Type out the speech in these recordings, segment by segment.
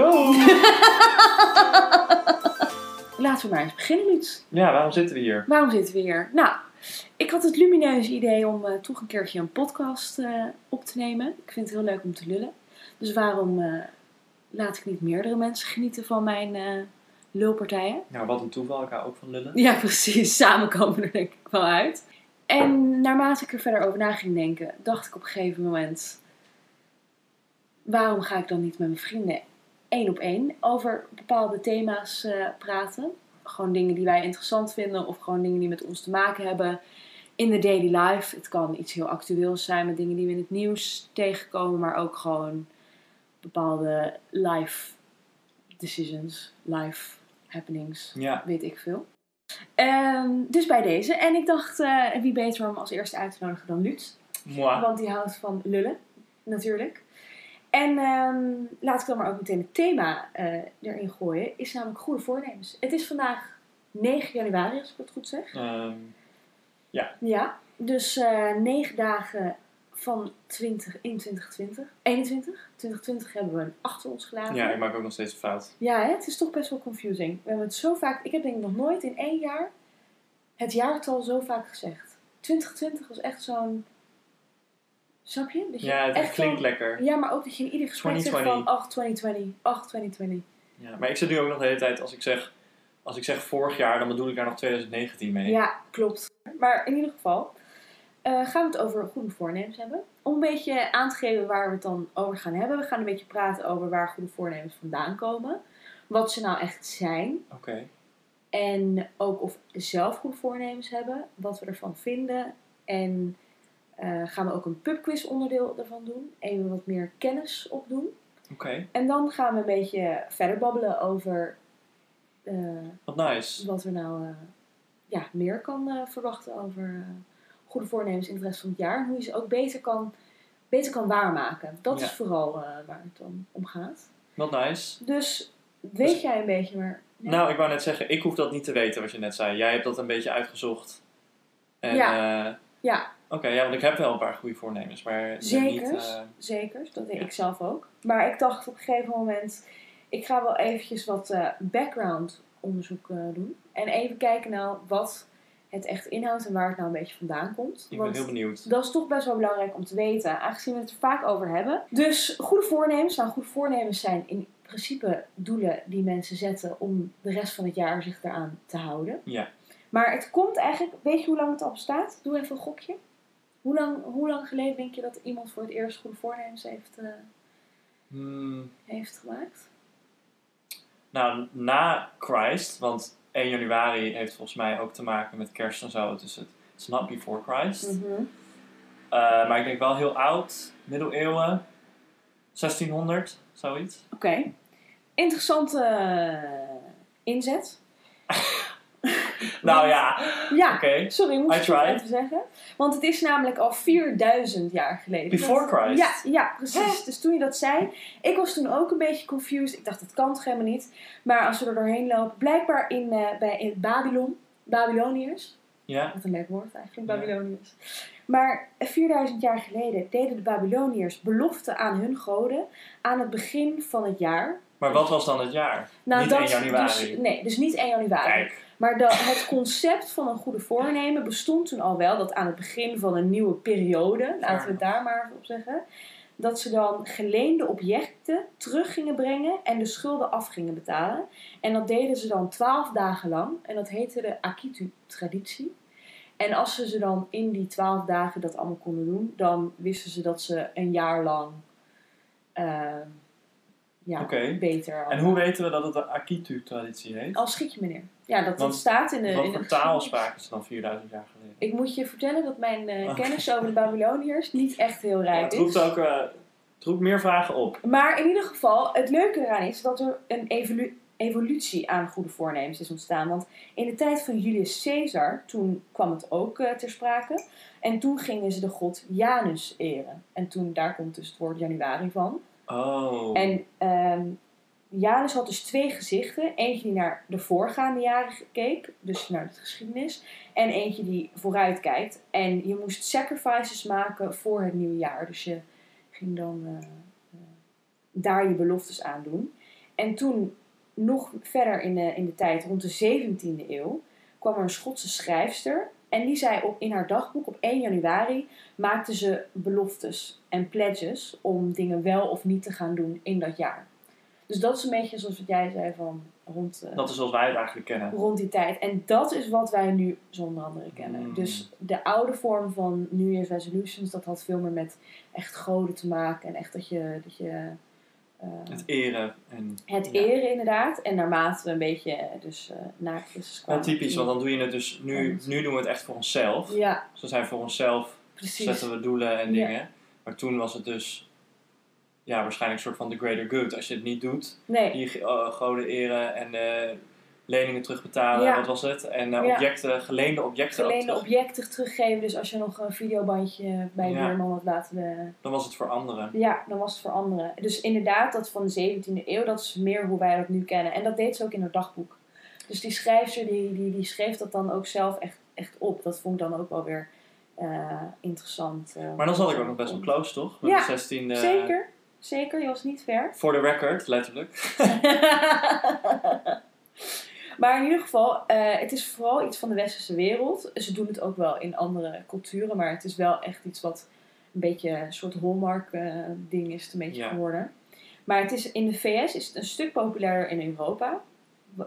Go! Laten we maar eens beginnen, Luts. Ja, waarom zitten we hier? Waarom zitten we hier? Nou, ik had het lumineuze idee om eh, toch een keertje een podcast eh, op te nemen. Ik vind het heel leuk om te lullen. Dus waarom eh, laat ik niet meerdere mensen genieten van mijn lulpartijen? Nou, wat een toeval. Ik hou ook van lullen. Ja, precies. Samen komen er denk ik wel uit. En naarmate ik er verder over na ging denken, dacht ik op een gegeven moment... Waarom ga ik dan niet met mijn vrienden één op één over bepaalde thema's eh, praten? Gewoon dingen die wij interessant vinden of gewoon dingen die met ons te maken hebben in de daily life. Het kan iets heel actueels zijn met dingen die we in het nieuws tegenkomen, maar ook gewoon bepaalde life decisions, life happenings Ja. weet ik veel. Ehm, dus bij deze. En ik dacht, eh, wie beter om als eerste uit te nodigen dan. Moi. Want die houdt van lullen, natuurlijk. En ehm, laat ik dan maar ook meteen het thema eh, erin gooien. Is namelijk goede voornemens. Het is vandaag 9 januari, als ik het goed zeg. Ehm, Ja, dus eh 9 dagen van 20 in 2020. 21. 2020 hebben we achter ons gelaten. ja, ik maak ook nog steeds een fout. Ja, hè? het is toch best wel confusing. We hebben het zo vaak... Ik heb denk ik nog nooit in één jaar het jaartal zo vaak gezegd. 2020 was echt zo'n... Snap je? Dat je Ja, het echt klinkt lekker. Ja, maar ook dat je in ieder gesprek zegt 2020. van... Ach, 2020. Ach, 2020. Ja, maar ik zit nu ook nog de hele tijd, als ik zeg, als ik zeg vorig jaar, dan bedoel ik daar nog 2019 mee. Ja, klopt. Maar in ieder geval eh, gaan we het over goede voornemens hebben. Om een beetje aan te geven waar we het dan over gaan hebben. We gaan een beetje praten over waar goede voornemens vandaan komen. Wat ze nou echt zijn. Oké. En ook of we zelf goede voornemens hebben, wat we ervan vinden. En eh, gaan we ook een pubquiz onderdeel ervan doen. Even wat meer kennis opdoen. Oké. En dan gaan we een beetje verder babbelen over eh, Wat nice. wat er nou eh, ja, meer kan verwachten over goede voornemens in de rest van het jaar. En hoe je ze ook beter kan, beter kan waarmaken. Dat Ja. is vooral waar het dan om gaat. Wat nice. Dus weet Dus- jij een beetje, maar... nee. Nou, ik wou net zeggen, ik hoef dat niet te weten wat je net zei. Jij hebt dat een beetje uitgezocht. En, Ja. Ja, Oké, ja, want ik heb wel een paar goede voornemens, maar Zekers. niet... eh, Zeker, dat deed Ja. ik zelf ook. Maar ik dacht op een gegeven moment, ik ga wel eventjes wat eh, background onderzoek eh, doen. En even kijken nou wat het echt inhoudt en waar het nou een beetje vandaan komt. ik ben heel benieuwd. dat is toch best wel belangrijk om te weten, aangezien we het er vaak over hebben. Dus goede voornemens. Nou, goede voornemens zijn in principe doelen die mensen zetten om de rest van het jaar zich daaraan te houden. Ja. Maar het komt eigenlijk, weet je hoe lang het al bestaat? Doe even een gokje. Hoe lang, hoe lang geleden denk je dat iemand voor het eerst goede voornemens heeft, eh, Hmm, heeft gemaakt? nou, na Christ, want 1 januari heeft volgens mij ook te maken met kerst en zo, dus het it's not before Christ. Mhm. Eh, maar ik denk wel heel oud, middeleeuwen, 1600, zoiets. Oké. Interessante eh, inzet. Nou ja, Ja, oké. sorry, moest ik het even zeggen. Want het is namelijk al 4000 jaar geleden. Before Dat- Christ? Ja, ja, precies. Dus toen je dat zei, ik was toen ook een beetje confused. Ik dacht, dat kan toch helemaal niet. Maar als we er doorheen lopen, blijkbaar in, eh, bij, in Babylon, Babyloniërs. Ja, Wat een leuk woord eigenlijk, Ja. Babyloniërs. Maar 4000 jaar geleden deden de Babyloniërs beloften aan hun goden aan het begin van het jaar. maar wat was dan het jaar? Niet 1 januari. Dus, nee, dus niet 1 januari. Kijk, Maar de, het concept van een goede voornemen bestond toen al wel. Dat aan het begin van een nieuwe periode, laten we het daar maar op zeggen. Dat ze dan geleende objecten terug gingen brengen en de schulden af gingen betalen. En dat deden ze dan twaalf dagen lang. En dat heette de Akitu-traditie. En als ze ze dan in die twaalf dagen dat allemaal konden doen, dan wisten ze dat ze een jaar lang eh, ja, beter. en hoe weten we dat het de Akitu-traditie heet? Als schiet je meneer. Ja, dat, dat staat in de. Wat in de voor taal spraken ze dan 4000 jaar geleden? Ik moet je vertellen dat mijn eh, Oké. kennis over de Babyloniërs niet echt heel Ja, rijk het roept is. ook eh, het roept meer vragen op. Maar in ieder geval, het leuke eraan is dat er een evolu- evolutie aan goede voornemens is ontstaan. Want in de tijd van Julius Caesar, toen kwam het ook eh, ter sprake. En toen gingen ze de god Janus eren. En toen, daar komt dus het woord januari van. Oh. En ehm, Janus had dus twee gezichten. Eentje die naar de voorgaande jaren keek, dus naar de geschiedenis. En eentje die vooruit kijkt. En je moest sacrifices maken voor het nieuwe jaar. Dus je ging dan eh, eh, daar je beloftes aan doen. En toen, nog verder in in de tijd, rond de 17e eeuw, kwam er een Schotse schrijfster. En die zei op, in haar dagboek op 1 januari maakte ze beloftes en pledges om dingen wel of niet te gaan doen in dat jaar. Dus dat is een beetje zoals wat jij zei van rond, eh, Dat is zoals wij het eigenlijk kennen. rond die tijd. En dat is wat wij nu zonder andere kennen. Mm. Dus de oude vorm van New Year's resolutions, dat had veel meer met echt goden te maken. En echt dat je, dat je eh, Het eren. En, het ja. eren inderdaad. En naarmate we een beetje eh, dus, na Christus Wel kwamen. typisch, want dan doe je het dus nu, nu doen we het echt voor onszelf. Ja, Dus we zijn voor onszelf, precies. zetten we doelen en Ja. dingen. Maar toen was het dus ja, waarschijnlijk een soort van the greater good. Als je het niet doet, Nee, die uh, goden eren en eh, leningen terugbetalen, Ja. wat was het? En eh, Ja. objecten, geleende objecten geleende terug. objecten teruggeven. Dus als je nog een videobandje bij Ja. buurman had laten... eh, Dan was het voor anderen. Ja, dan was het voor anderen. Dus inderdaad, dat van de 17e eeuw, dat is meer hoe wij dat nu kennen. En dat deed ze ook in haar dagboek. Dus die schrijfster, die, die, die schreef dat dan ook zelf echt, echt op. Dat vond ik dan ook wel weer eh, interessant. Maar dan zat ik ook nog best wel close, toch? Met Ja, de 16e. Zeker, zeker. Je was niet ver. For the record, letterlijk. maar in ieder geval, eh, het is vooral iets van de westerse wereld. Ze doen het ook wel in andere culturen, maar het is wel echt iets wat een beetje een soort hallmark eh, ding is het een beetje Ja. geworden. Maar het is, in de VS is het een stuk populairder in Europa.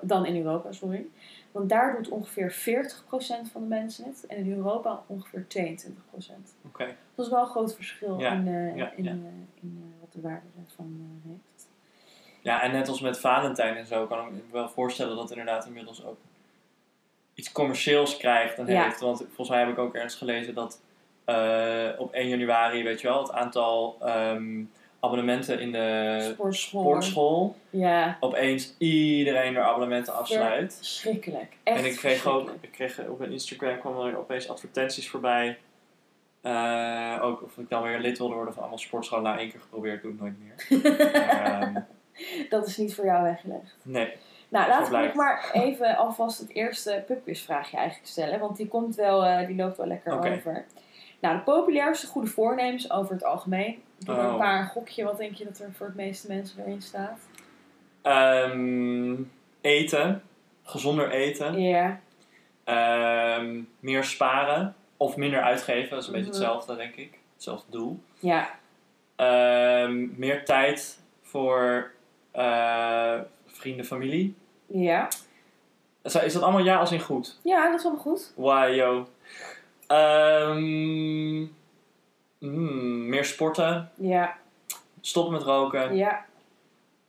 Dan in Europa, sorry. Want daar doet ongeveer 40% van de mensen het. En in Europa ongeveer 22%. Oké. Dat is wel een groot verschil Ja, in, eh, ja, in, wat de waarde ervan heeft. Ja, en net als met Valentijn en zo, kan ik me wel voorstellen dat het inderdaad inmiddels ook iets commercieels krijgt en Ja. heeft. Want volgens mij heb ik ook ergens gelezen dat eh, op 1 januari, weet je wel, het aantal ehm, abonnementen in de Sportschool. sportschool, Ja, opeens iedereen er abonnementen afsluit. verschrikkelijk. Echt En ik kreeg ook, ik kreeg op mijn Instagram kwamen er opeens advertenties voorbij. Eh, ook of ik dan weer lid wilde worden van allemaal sportscholen. Nou, één keer geprobeerd, doe ik nooit meer. Maar, ehm, Dat is niet voor jou weggelegd. nee. Nou, laten we maar even alvast het eerste pubquizvraagje eigenlijk stellen. Want die komt wel, eh, die loopt wel lekker Oké. over. Nou, de populairste goede voornemens over het algemeen. Doe Oh. een paar een gokje. Wat denk je dat er voor het meeste mensen erin staat? Ehm, eten. Gezonder eten. Ja, Ehm, meer sparen. Of minder uitgeven. Dat is een beetje Mhm. hetzelfde, denk ik. Hetzelfde doel. ja, Ehm, meer tijd voor eh, vrienden, familie. ja. Is is dat allemaal ja als in goed? Ja, dat is allemaal goed. Why, yo. Ehm, mm, meer sporten. Ja, Stoppen met roken. ja.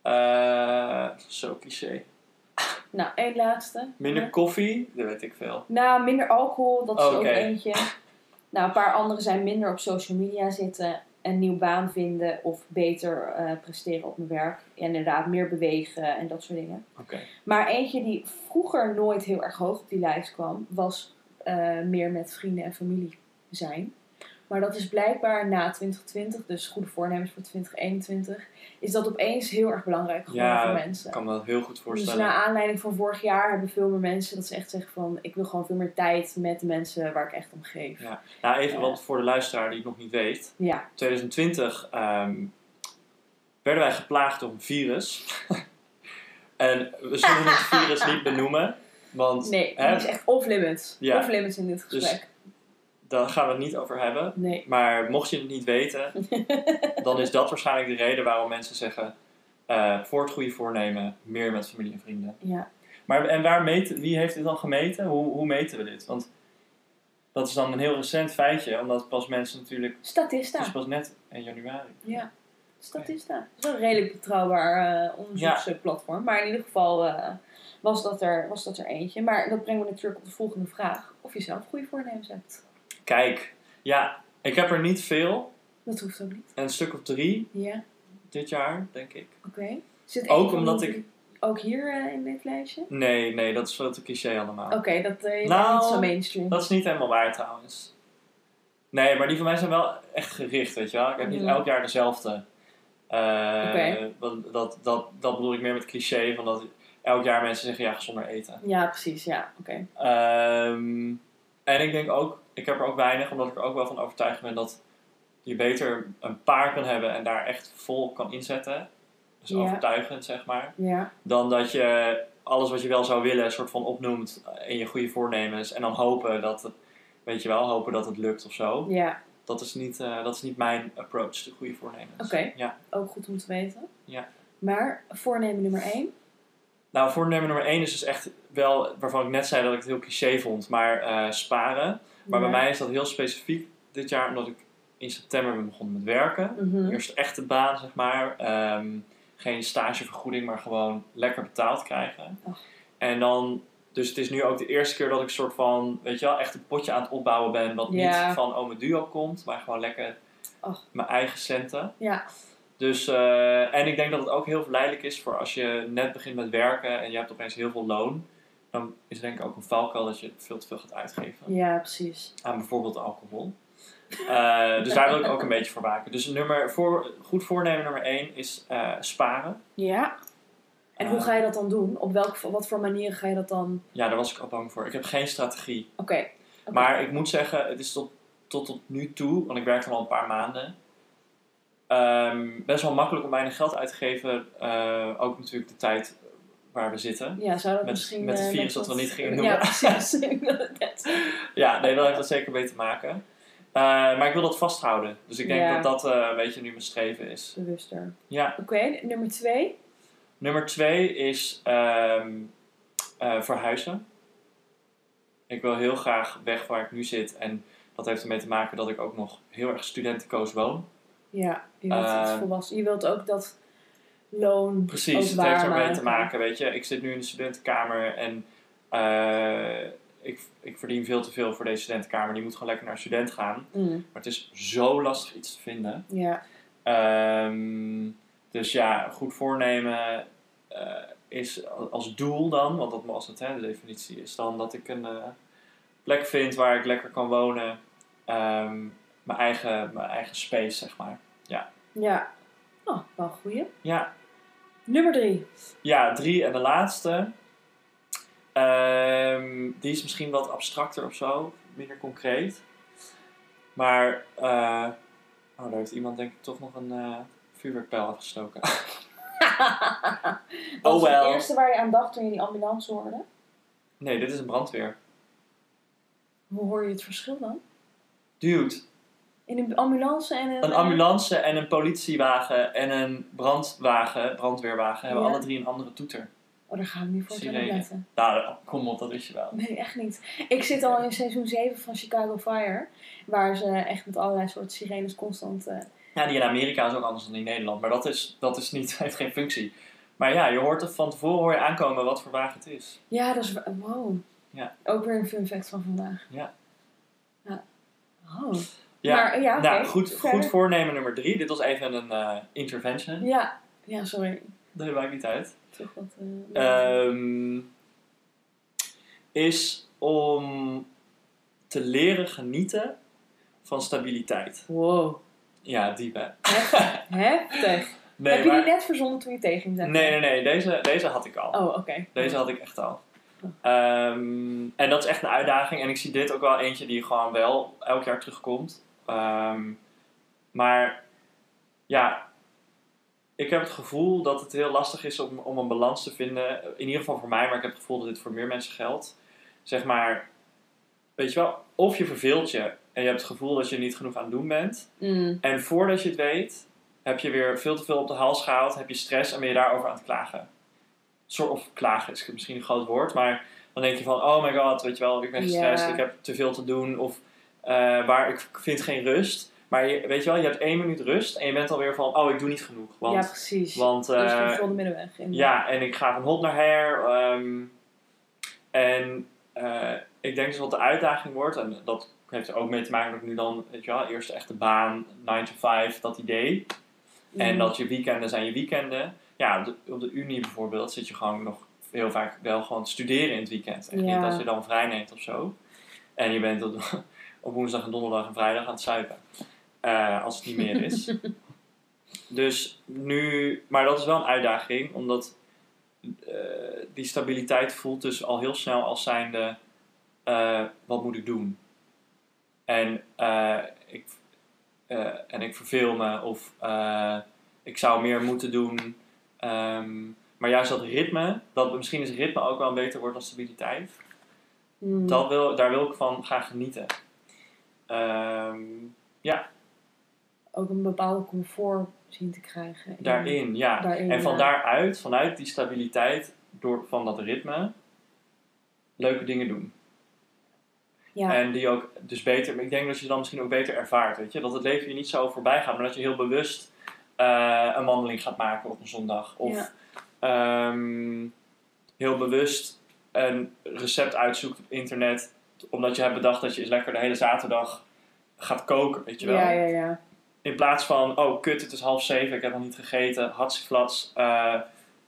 Eh, zo cliché. Nou, één laatste. Minder Ja. koffie. Dat weet ik veel. Nou, minder alcohol, dat is Oké. ook eentje. Nou, een paar andere zijn minder op social media zitten, een nieuw baan vinden of beter eh, presteren op mijn werk. En inderdaad, meer bewegen en dat soort dingen. Maar eentje die vroeger nooit heel erg hoog op die lijst kwam, was eh, meer met vrienden en familie zijn. Maar dat is blijkbaar na 2020, dus goede voornemens voor 2021, is dat opeens heel erg belangrijk geworden Ja, voor mensen. Ik kan me dat heel goed Dus voorstellen. naar aanleiding van vorig jaar hebben veel meer mensen dat ze echt zeggen van ik wil gewoon veel meer tijd met de mensen waar ik echt om geef. Ja. Nou, even Ja. wat voor de luisteraar die het nog niet weet. Ja, 2020 ehm, werden wij geplaagd door een virus. en we zullen het virus niet benoemen. Want nee, hè, die is echt off limits. Ja. Off limits in dit Dus- daar gaan we het niet over hebben. Nee. Maar mocht je het niet weten, dan is dat waarschijnlijk de reden waarom mensen zeggen... eh, voor het goede voornemen, meer met familie en vrienden. Ja. Maar en waar meten, wie heeft dit dan gemeten? Hoe, hoe meten we dit? Want dat is dan een heel recent feitje, omdat pas mensen natuurlijk... Statista. Het is pas net in januari. Ja, Statista. Dat is wel een redelijk betrouwbaar eh, onderzoeksplatform. Maar in ieder geval eh, was, dat er, was dat er eentje. Maar dat brengt me natuurlijk op de volgende vraag. Of je zelf goede voornemens hebt. Kijk, ja, ik heb er niet veel. Dat hoeft ook niet. Een stuk of drie Ja, dit jaar, denk ik. oké. Zit Ook een omdat ik- Ook hier eh, in dit lijstje? Nee, nee, dat is veel te cliché allemaal. Oké, dat is Nou, niet zo mainstream. Dat is niet helemaal waar trouwens. Nee, maar die van mij zijn wel echt gericht, weet je wel. Ik heb niet elk jaar dezelfde. Oké. want dat, dat, dat bedoel ik meer met cliché, van dat elk jaar mensen zeggen ja, gezonder eten. Ja, precies. Ja, oké. Ehm, en ik denk ook, ik heb er ook weinig, omdat ik er ook wel van overtuigd ben dat je beter een paar kan hebben en daar echt vol kan inzetten. dus Ja. overtuigend zeg maar, Ja. dan dat je alles wat je wel zou willen soort van opnoemt in je goede voornemens en dan hopen dat het, weet je wel, hopen dat het lukt of zo. Ja. Dat is niet, eh, dat is niet mijn approach to goede voornemens. Oké. Ja. Ook goed om te weten. Ja. Maar voornemen nummer 1. Nou, voornemen nummer 1 is dus echt wel, waarvan ik net zei dat ik het heel cliché vond, maar eh, sparen. Maar bij mij is dat heel specifiek dit jaar, omdat ik in september ben begonnen met werken. Mhm. Eerst echte baan, zeg maar. Ehm, geen stagevergoeding, maar gewoon lekker betaald krijgen. En dan, dus het is nu ook de eerste keer dat ik soort van, weet je wel, echt een potje aan het opbouwen ben. Wat niet van Ome Duo komt, maar gewoon lekker Ach. mijn eigen centen. Ja. Dus, eh, en ik denk dat het ook heel verleidelijk is voor als je net begint met werken en je hebt opeens heel veel loon. Dan is denk ik ook een valkuil dat je veel te veel gaat uitgeven Ja, precies. aan bijvoorbeeld alcohol. Eh, dus daar wil ik ook een beetje voor waken. Dus nummer, voor, goed voornemen nummer 1 is eh, sparen. Ja. En hoe Eh. ga je dat dan doen? Op welk, wat voor manieren ga je dat dan... Ja, daar was ik al bang voor. Ik heb geen strategie. Oké. Maar ik moet zeggen, het is tot, tot, tot nu toe, want ik werk al een paar maanden, ehm, best wel makkelijk om weinig geld uit te geven. Ook natuurlijk de tijd waar we zitten. Ja, zou dat Met- misschien... met het eh, virus dat we niet gingen Ja, noemen. precies. Het net. Ja, nee, daar heeft dat zeker mee te maken. Eh, maar ik wil dat vasthouden. Dus ik denk Ja. dat dat eh, een beetje nu mijn streven is. Bewuster. Ja. Oké, nummer twee. Nummer twee is ehm, eh, verhuizen. Ik wil heel graag weg waar ik nu zit. En dat heeft ermee te maken dat ik ook nog heel erg studentenkoos woon. Ja, je wilt volwassen. Je wilt ook dat loon Precies, het heeft ermee te maken. Weet je, ik zit nu in de studentenkamer en eh, ik, ik verdien veel te veel voor deze studentenkamer. Die moet gewoon lekker naar student gaan. Mm, Maar het is zo lastig iets te vinden. ja. Ehm, dus ja, goed voornemen eh, is als doel dan, want dat was het, hè, de definitie, is dan dat ik een eh, plek vind waar ik lekker kan wonen. Ehm, mijn, eigen, mijn eigen space, zeg maar. Ja. Oh, wel goeie. Ja, Nummer drie. ja drie en de laatste. Ehm, die is misschien wat abstracter of zo, minder concreet. Maar, eh, oh, daar heeft iemand denk ik toch nog een eh, vuurwerkpijl afgestoken. Wat Oh was het eerste waar je aan dacht toen je die ambulance hoorde? Nee, dit is een brandweer. Hoe hoor je het verschil dan? Dude, In een ambulance en een... een ambulance en een politiewagen en een brandwagen, brandweerwagen, hebben Ja. alle drie een andere toeter. Oh, daar gaan we niet voor letten. Nou, kom op, dat wist je wel. Nee, echt niet. Ik zit al in seizoen 7 van Chicago Fire. Waar ze echt met allerlei soorten sirenes constant... eh, Ja, die in Amerika is ook anders dan in Nederland, maar dat, is, dat is niet, heeft geen functie. Maar ja, je hoort er van tevoren hoor je aankomen wat voor wagen het is. Ja, dat is... Wow. Ja. Ook weer een fun fact van vandaag. Ja. Ja. Oh. Ja, Maar ja, oké. nou, goed, goed voornemen nummer drie. Dit was even een eh, intervention. Ja. Ja, sorry. Dat maakt niet uit. Toch wat... eh, Ehm, is om te leren genieten van stabiliteit. wow. Ja, diep hè? Heftig. Nee, Heb je maar- die net verzonnen toen je tegen ging zeggen? Nee, nee, nee. Deze, deze had ik al. Oh, oké. Deze had ik echt al. Ehm, en dat is echt een uitdaging. En ik zie dit ook wel eentje die gewoon wel elk jaar terugkomt. Ehm, maar ja, ik heb het gevoel dat het heel lastig is om, om een balans te vinden. In ieder geval voor mij, maar ik heb het gevoel dat dit voor meer mensen geldt. Zeg maar, weet je wel, of je verveelt je en je hebt het gevoel dat je niet genoeg aan het doen bent. Mm. En voordat je het weet, heb je weer veel te veel op de hals gehaald, heb je stress en ben je daarover aan het klagen. Soort of klagen is misschien een groot woord, maar dan denk je van, oh my god, weet je wel, ik ben gestrest, ik heb te veel te doen, of eh, waar ik vind geen rust. Maar je, weet je wel, je hebt één minuut rust en je bent alweer van, oh, ik doe niet genoeg. Want, ja, precies. want dus eh, een gevulde middenweg. In. ja, en ik ga van hot naar her. ehm, en eh, ik denk dus wat de uitdaging wordt, en dat heeft er ook mee te maken dat ik nu dan, weet je wel, eerst echt de baan, 9 to 5, dat idee. En dat je weekenden zijn je weekenden. Ja, op de, op de Unie bijvoorbeeld zit je gewoon nog heel vaak wel gewoon te studeren in het weekend. Echt Ja. niet als je dan vrij neemt of zo. En je bent op, op woensdag en donderdag en vrijdag aan het zuipen. Eh, als het niet meer is. dus nu, maar dat is wel een uitdaging, omdat eh, die stabiliteit voelt dus al heel snel als zijnde, eh, wat moet ik doen? En, ik, en ik verveel me of ik zou meer moeten doen. Ehm, maar juist dat ritme, dat misschien is ritme ook wel een beter woord dan stabiliteit. Hmm. Dat wil, daar wil ik van gaan genieten. Ehm, ja, Ook een bepaalde comfort zien te krijgen. in- daarin, ja. daarin, en van ja. daaruit, vanuit die stabiliteit, door, van dat ritme, leuke dingen doen. Ja, En die ook dus beter, ik denk dat je dan misschien ook beter ervaart, weet je. Dat het leven je niet zo voorbij gaat, maar dat je heel bewust eh, een wandeling gaat maken op een zondag. Of Ja. ehm, heel bewust een recept uitzoekt op internet, omdat je hebt bedacht dat je eens lekker de hele zaterdag gaat koken, weet je wel. ja, ja, ja. In plaats van, oh kut, het is half zeven, ik heb nog niet gegeten, hatseflats, eh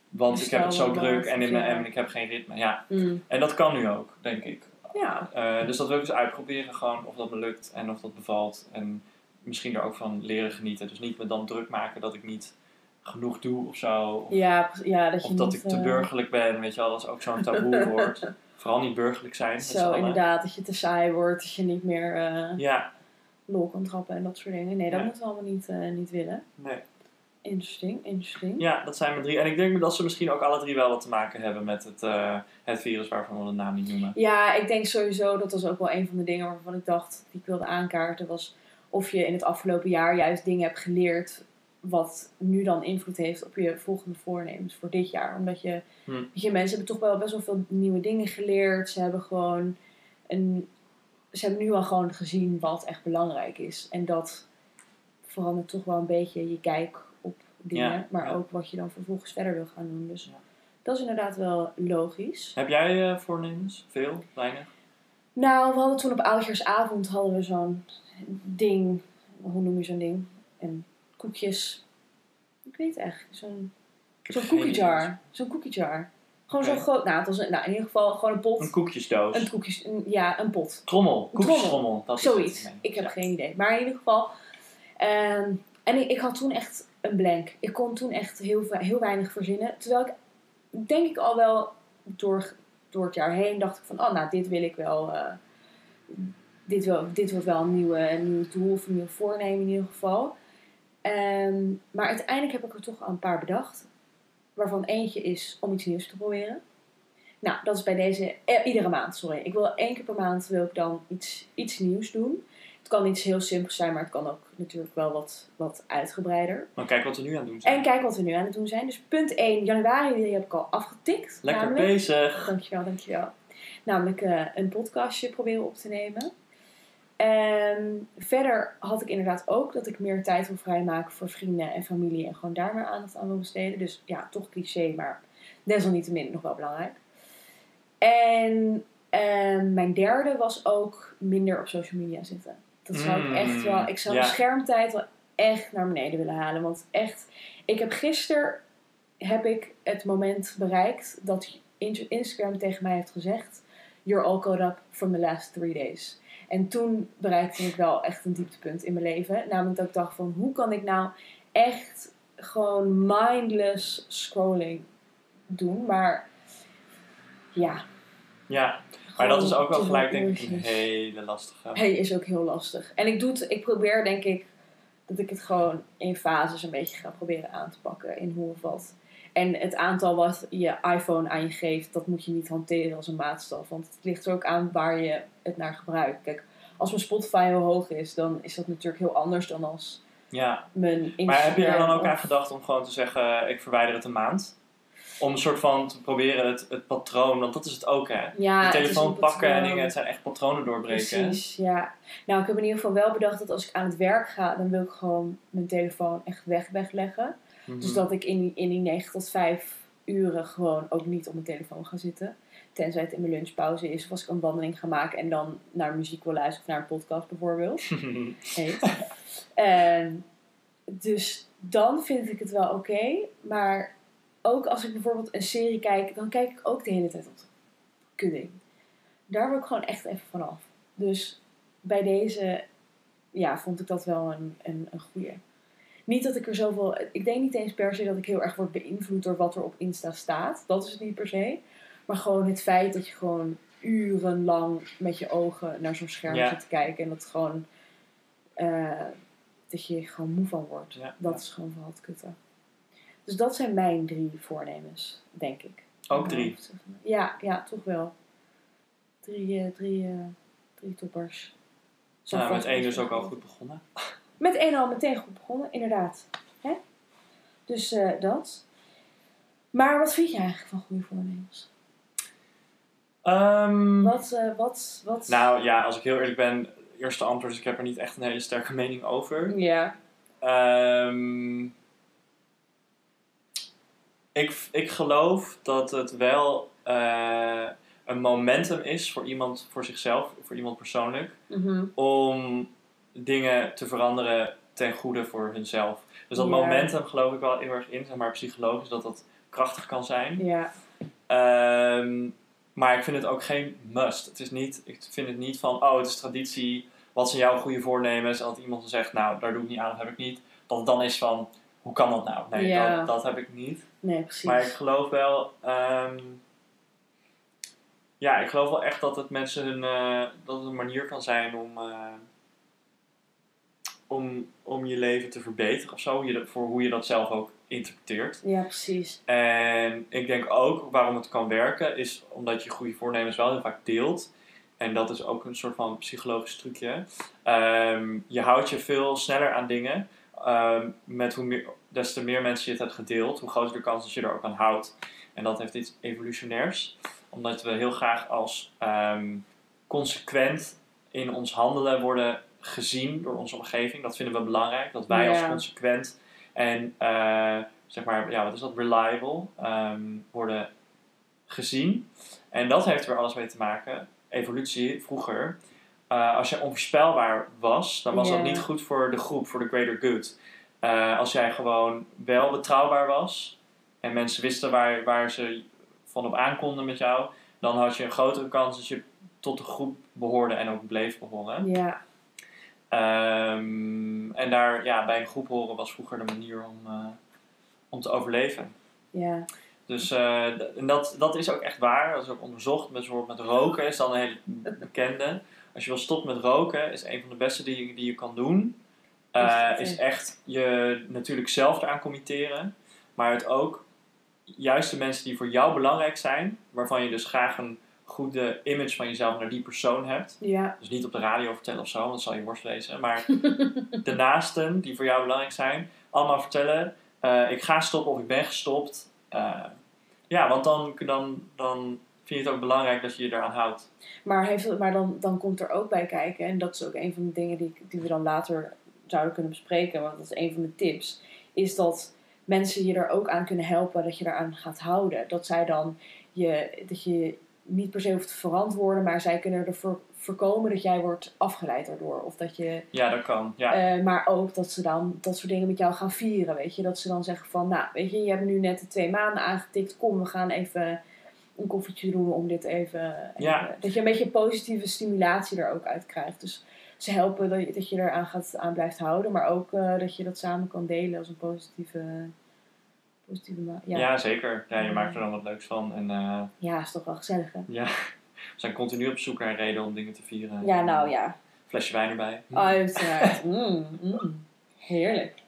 want ik heb het zo druk en, in mijn, ja. en ik heb geen ritme. Ja. Mm. En dat kan nu ook, denk ik. Ja, Eh, dus dat wil ik eens uitproberen, gewoon of dat me lukt en of dat bevalt. En misschien er ook van leren genieten. Dus niet me dan druk maken dat ik niet genoeg doe of zo. Of, ja, ja dat je of dat ik te eh, burgerlijk ben, weet je wel. Dat is ook zo'n taboe woord. Vooral niet burgerlijk zijn. Zo, inderdaad, dat je te saai wordt, dat je niet meer eh, Ja, lol kan trappen en dat soort dingen. Nee, dat moeten we allemaal niet, eh, niet willen. nee. Interesting, interesting. ja, dat zijn mijn drie. En ik denk dat ze misschien ook alle drie wel wat te maken hebben met het, eh, het virus waarvan we de naam niet noemen. Ja, ik denk sowieso, dat was ook wel een van de dingen waarvan ik dacht, die ik wilde aankaarten, was of je in het afgelopen jaar juist dingen hebt geleerd wat nu dan invloed heeft op je volgende voornemens voor dit jaar. Omdat je, Hm. je mensen hebben toch wel best wel veel nieuwe dingen geleerd. Ze hebben gewoon een, ze hebben nu al gewoon gezien wat echt belangrijk is. En dat verandert toch wel een beetje je kijk op dingen, Ja, maar ja. ook wat je dan vervolgens verder wil gaan doen. Dus Ja. dat is inderdaad wel logisch. Heb jij eh, voornemens? Veel? Weinig? Nou, we hadden toen op oudjaarsavond hadden we zo'n ding. Hoe noem je zo'n ding? En koekjes. Ik weet het echt. Zo'n zo'n geen cookie idee. jar. Zo'n cookie jar. Gewoon zo'n groot. Nou, het was een, nou, in ieder geval gewoon een pot. Een koekjesdoos. Een koekjes. een- ja, een pot. Trommel. Koekjestrommel. Dat Zoiets. Ik heb Ja. geen idee. Maar in ieder geval. ehm, en ik, ik had toen echt een blank. Ik kon toen echt heel, heel weinig verzinnen. Terwijl ik denk ik al wel door, door het jaar heen dacht ik van, oh nou, dit wil ik wel. eh, dit, wil, dit wordt wel een nieuwe, een nieuw doel of een nieuw voornemen in ieder geval. Ehm, maar uiteindelijk heb ik er toch al een paar bedacht. Waarvan eentje is om iets nieuws te proberen. Nou, dat is bij deze, eh, iedere maand, sorry. Ik wil één keer per maand wil ik dan iets, iets nieuws doen. Het kan iets heel simpels zijn, maar het kan ook natuurlijk wel wat, wat uitgebreider. Maar kijk wat we nu aan het doen zijn. En kijk wat we nu aan het doen zijn. Dus punt 1, januari, die heb ik al afgetikt. Lekker namelijk, bezig. Dankjewel, dankjewel. Namelijk eh, een podcastje proberen op te nemen. En verder had ik inderdaad ook dat ik meer tijd wil vrijmaken voor vrienden en familie. En gewoon daar meer aandacht aan wil besteden. Dus ja, toch cliché, maar desalniettemin nog wel belangrijk. En ehm, mijn derde was ook minder op social media zitten. Dat zou ik Mm, echt wel... Ik zou ja. mijn schermtijd wel echt naar beneden willen halen. Want echt... Ik heb gisteren... Heb ik het moment bereikt dat In- Instagram tegen mij heeft gezegd... You're all caught up from the last three days. En toen bereikte ik wel echt een dieptepunt in mijn leven. Namelijk dat ik dacht van... Hoe kan ik nou echt gewoon mindless scrolling doen? Maar... Ja, Ja, maar dat is ook wel gelijk denk ik een hele lastige. Hey, is ook heel lastig. En ik, doe het, ik probeer denk ik dat ik het gewoon in fases een beetje ga proberen aan te pakken. In hoe of wat. En het aantal wat je iPhone aan je geeft, dat moet je niet hanteren als een maatstaf. Want het ligt er ook aan waar je het naar gebruikt. Kijk, als mijn Spotify heel hoog is, dan is dat natuurlijk heel anders dan als Ja, mijn Instagram. maar heb je er dan ook aan gedacht om gewoon te zeggen, ik verwijder het een maand? Om een soort van te proberen het, het patroon, want dat is het ook hè. Ja, De telefoon pakken en dingen, het zijn echt patronen doorbreken. Precies, ja. Nou, ik heb in ieder geval wel bedacht dat als ik aan het werk ga, dan wil ik gewoon mijn telefoon echt weg wegleggen. Mhm. Dus dat ik in die, in die 9 tot 5 uren gewoon ook niet op mijn telefoon ga zitten. Tenzij het in mijn lunchpauze is of als ik een wandeling ga maken en dan naar muziek wil luisteren of naar een podcast bijvoorbeeld. Heet. En dus dan vind ik het wel oké. maar ook als ik bijvoorbeeld een serie kijk, dan kijk ik ook de hele tijd op de kudding. Daar wil ik gewoon echt even vanaf. Dus bij deze ja, vond ik dat wel een, een, een goeie. Niet dat ik er zoveel... Ik denk niet eens per se dat ik heel erg word beïnvloed door wat er op Insta staat. Dat is het niet per se. Maar gewoon het feit dat je gewoon urenlang met je ogen naar zo'n scherm Ja. zit te kijken. En dat gewoon... eh, dat je gewoon moe van wordt. Ja, dat ja. is gewoon vooral het kutte. Dus dat zijn mijn drie voornemens, denk ik. Ook drie. Ja, ja, toch wel. Drie, eh, drie, eh, drie toppers. Zo Nou, met één is dus ook al goed begonnen. Met één al meteen goed begonnen, inderdaad. Hè? Dus eh, dat. Maar wat vind je eigenlijk van goede voornemens? Ehm, Wat, eh, wat, wat... Nou ja, als ik heel eerlijk ben, eerste antwoord is ik heb er niet echt een hele sterke mening over. Ja. Ehm, ik, ik geloof dat het wel eh, een momentum is voor iemand, voor zichzelf, voor iemand persoonlijk, Mhm. om dingen te veranderen ten goede voor hunzelf. Dus dat Ja. momentum geloof ik wel heel erg in, zeg maar psychologisch, dat dat krachtig kan zijn. Ja. Ehm, maar ik vind het ook geen must. Het is niet, ik vind het niet van, oh, het is traditie. Wat zijn jouw goede voornemens? En dat iemand dan zegt, nou, daar doe ik niet aan, dat heb ik niet. Dat het dan is van, hoe kan dat nou? Nee, Ja. dat, dat heb ik niet. Nee, precies. Maar ik geloof wel, ehm, ja, ik geloof wel echt dat het mensen hun, eh, dat het een manier kan zijn om, eh, om, om je leven te verbeteren of zo. Je voor hoe je dat zelf ook interpreteert. Ja, precies. En ik denk ook waarom het kan werken, is omdat je goede voornemens wel heel vaak deelt. En dat is ook een soort van psychologisch trucje. Ehm, je houdt je veel sneller aan dingen. Ehm, met hoe meer, des te meer mensen je het hebt gedeeld, hoe groter de kans dat je er ook aan houdt. En dat heeft iets evolutionairs. Omdat we heel graag als ehm, consequent in ons handelen worden gezien door onze omgeving. Dat vinden we belangrijk. Dat wij als consequent en eh, zeg maar, ja, wat is dat, reliable ehm, worden gezien. En dat heeft er alles mee te maken. Evolutie vroeger. eh, als jij onvoorspelbaar was, dan was dat niet goed voor de groep, voor de greater good. Eh, als jij gewoon wel betrouwbaar was en mensen wisten waar, waar ze van op aankonden met jou, dan had je een grotere kans dat je tot de groep behoorde en ook bleef behoren. Ja. Ehm, en daar, ja, bij een groep horen was vroeger de manier om, eh, om te overleven. Ja. Dus eh, en dat, dat is ook echt waar. Dat is ook onderzocht. Bijvoorbeeld met roken is dan een hele bekende. Als je wil stoppen met roken, is een van de beste die, je- die je kan doen. eh, is echt je natuurlijk zelf eraan committeren. Maar het ook juist de mensen die voor jou belangrijk zijn. Waarvan je dus graag een goede image van jezelf naar die persoon hebt. Ja. Dus niet op de radio vertellen of zo, want dat zal je worst wezen. Maar de naasten die voor jou belangrijk zijn, allemaal vertellen: eh, ik ga stoppen of ik ben gestopt. Eh, ja, want dan, dan, dan vind je het ook belangrijk dat je je eraan houdt. Maar, heeft, maar dan, dan komt er ook bij kijken, en dat is ook een van de dingen die, die we dan later zouden kunnen bespreken, want dat is een van de tips, is dat mensen je er ook aan kunnen helpen dat je eraan gaat houden. Dat zij dan je, dat je niet per se hoeft te verantwoorden, maar zij kunnen ervoor voorkomen dat jij wordt afgeleid daardoor. Of dat je, Ja, dat kan. Ja, eh, maar ook dat ze dan dat soort dingen met jou gaan vieren, weet je. Dat ze dan zeggen van, nou, weet je, je hebt nu net de twee maanden aangetikt, kom, we gaan even een koffietje doen om dit even... Ja. even- dat je een beetje positieve stimulatie er ook uit krijgt. Dus ze helpen dat je, dat je eraan gaat, aan blijft houden, maar ook eh, dat je dat samen kan delen als een positieve... positieve ja. ja. zeker. Ja, je maakt er dan wat leuks van. En eh, ja, is toch wel gezellig, hè? ja, we zijn continu op zoek naar reden om dingen te vieren. Ja, nou ja. Flesje wijn erbij. Uiteraard. Mm, mm. Heerlijk.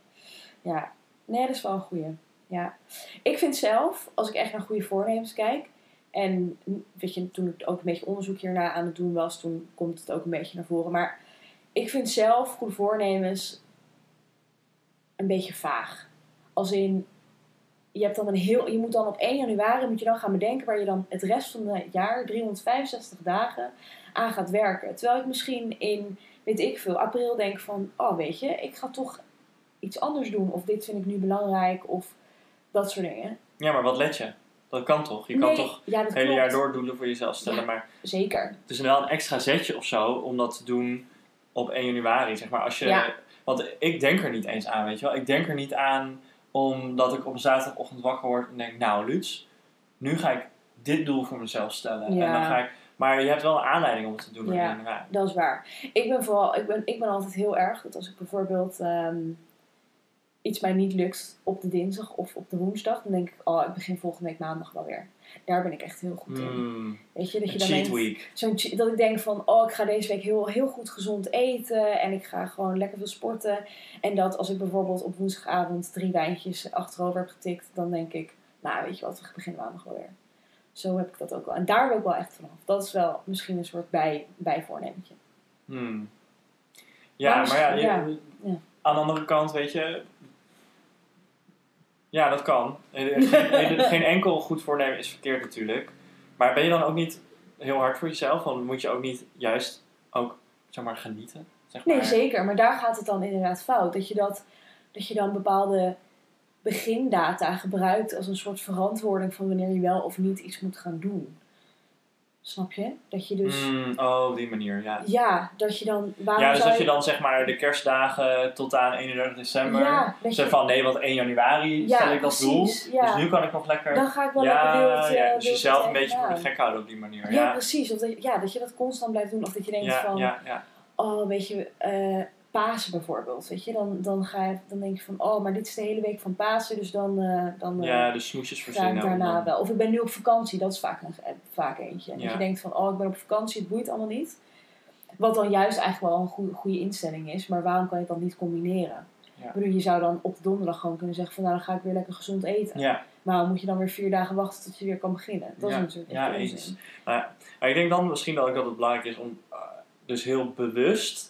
Ja. Nee, dat is wel een goeie. Ja. Ik vind zelf, als ik echt naar goede voornemens kijk... En weet je, toen ik ook een beetje onderzoek hierna aan het doen was... Toen komt het ook een beetje naar voren. Maar ik vind zelf goede voornemens een beetje vaag. Als in, je, hebt dan een heel, je moet dan op 1 januari moet je dan gaan bedenken... waar je dan het rest van het jaar, 365 dagen, aan gaat werken. Terwijl ik misschien in weet ik veel, april denk van, oh weet je, ik ga toch iets anders doen. Of dit vind ik nu belangrijk, of dat soort dingen. Ja, maar wat let je? Dat kan toch? Je kan toch ja, het hele klopt. jaar door doelen voor jezelf stellen. Ja. Maar Zeker. het is wel een extra zetje of zo om dat te doen op 1 januari. Zeg maar. Als je, Ja. Want ik denk er niet eens aan, weet je wel. Ik denk er niet aan omdat ik op een zaterdagochtend wakker word en denk, nou Luts, nu ga ik dit doel voor mezelf stellen. Ja. En dan ga ik, maar je hebt wel een aanleiding om het te doen Ja. 1 januari. Dat is waar. Ik ben vooral, ik ben, ik ben altijd heel erg dat als ik bijvoorbeeld, ehm, iets mij niet lukt op de dinsdag of op de woensdag, dan denk ik, oh, ik begin volgende week maandag wel weer. Daar ben ik echt heel goed in. Mm, Weet je, dat je dan cheat denkt, week. zo'n dat ik denk van, oh, ik ga deze week heel, heel goed gezond eten en ik ga gewoon lekker veel sporten. En dat als ik bijvoorbeeld op woensdagavond drie wijntjes achterover heb getikt, dan denk ik, nou, weet je wat, we beginnen maandag wel weer. Zo heb ik dat ook wel. En daar wil ik wel echt vanaf. Dat is wel misschien een soort bij, bijvoornementje. Hmm. Ja, Maar maar ja, je- ja, ja. aan de andere kant, weet je. Ja, dat kan. Eh, Geen, geen enkel goed voornemen is verkeerd natuurlijk. Maar ben je dan ook niet heel hard voor jezelf? Want moet je ook niet juist ook, zeg maar, genieten? Zeg maar. Nee, zeker. Maar daar gaat het dan inderdaad fout. Dat je, dat, dat je dan bepaalde begindata gebruikt als een soort verantwoording van wanneer je wel of niet iets moet gaan doen. Snap je? Dat je dus... Mm, oh, op die manier, ja. Ja, dat je dan... Waarom Ja, dus dat je dan zeg maar de kerstdagen tot aan 31 december. Ja, dat je, van nee, want 1 januari Ja, stel ik dat doel. ja. Dus nu kan ik nog lekker. dan ga ik wel ja, lekker wild... eh, ja, dus wild jezelf een beetje voor de gek houden op die manier. Ja, precies. Of dat, je- ja, dat je dat constant blijft doen. Of dat je denkt van... ja, ja. oh, weet je, eh, Pasen bijvoorbeeld, weet je, dan, dan, ga je, dan denk je van, oh, maar dit is de hele week van Pasen, dus dan, eh, dan eh, ja, de smoesjes ik verzinnen. daarna om- wel. Of ik ben nu op vakantie, dat is vaak, een, eh, vaak eentje. En dat Ja. je denkt van, oh, ik ben op vakantie, het boeit allemaal niet. Wat dan juist eigenlijk wel een goede, goede instelling is, maar waarom kan je het dan niet combineren? Ja. Ik bedoel, je zou dan op donderdag gewoon kunnen zeggen van, nou, dan ga ik weer lekker gezond eten. Ja, Maar dan moet je dan weer vier dagen wachten tot je weer kan beginnen. Dat Ja, is natuurlijk ja, eens. maar ik denk dan misschien dat, ook dat het belangrijk is om dus heel bewust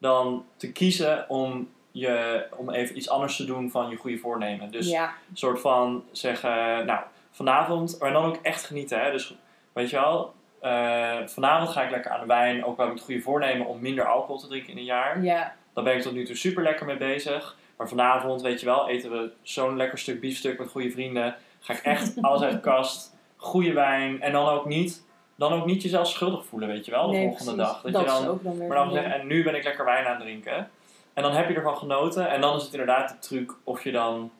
dan te kiezen om, je, om even iets anders te doen van je goede voornemen. Dus ja, een soort van zeggen, nou, vanavond, maar dan ook echt genieten. Hè? Dus weet je wel, eh, vanavond ga ik lekker aan de wijn. Ook wel met het goede voornemen om minder alcohol te drinken in een jaar. ja, Daar ben ik tot nu toe super lekker mee bezig. Maar vanavond, weet je wel, eten we zo'n lekker stuk biefstuk met goede vrienden. Ga ik echt alles uit de kast. Goede wijn. En dan ook niet, dan ook niet jezelf schuldig voelen, weet je wel, de nee, volgende precies. dag. Dat, dat je dan, is ook dan weer maar dan zeggen, en nu ben ik lekker wijn aan het drinken. En dan heb je ervan genoten. En dan is het inderdaad de truc of je dan...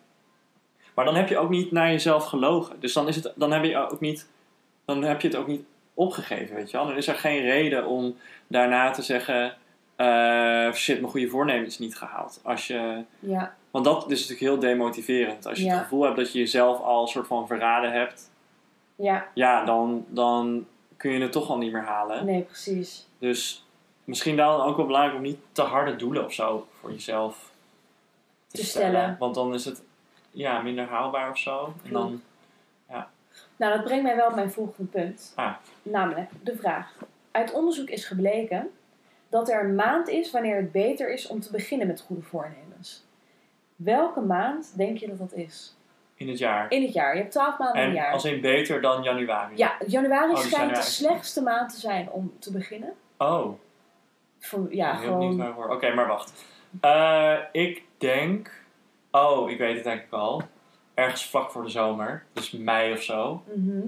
Maar dan heb je ook niet naar jezelf gelogen. Dus dan, is het, dan, heb, je ook niet, dan heb je het ook niet opgegeven, weet je wel. Dan is er geen reden om daarna te zeggen... eh, shit, mijn goede voornemen is niet gehaald. Als je, Ja, want dat is natuurlijk heel demotiverend. Als je Ja. het gevoel hebt dat je jezelf al een soort van verraden hebt... ja, Ja, dan, dan kun je het toch al niet meer halen. nee, precies. Dus misschien dan ook wel belangrijk om niet te harde doelen of zo voor jezelf te, Te stellen. stellen. Want dan is het ja, minder haalbaar of zo. En dan, Nou, dat brengt mij wel op mijn volgende punt. Ah. Namelijk de vraag. Uit onderzoek is gebleken dat er een maand is wanneer het beter is om te beginnen met goede voornemens. Welke maand denk je dat dat is? In het jaar. In het jaar. Je hebt 12 maanden in een jaar. als in beter dan januari. Ja, januari Oh, dus schijnt de slechtste maand te zijn om te beginnen. Oh, Voor, ja, heel gewoon. hoor. Oké, maar wacht. Eh, ik denk... Oh, ik weet het denk ik al. Ergens vlak voor de zomer. Dus mei of zo. Mhm.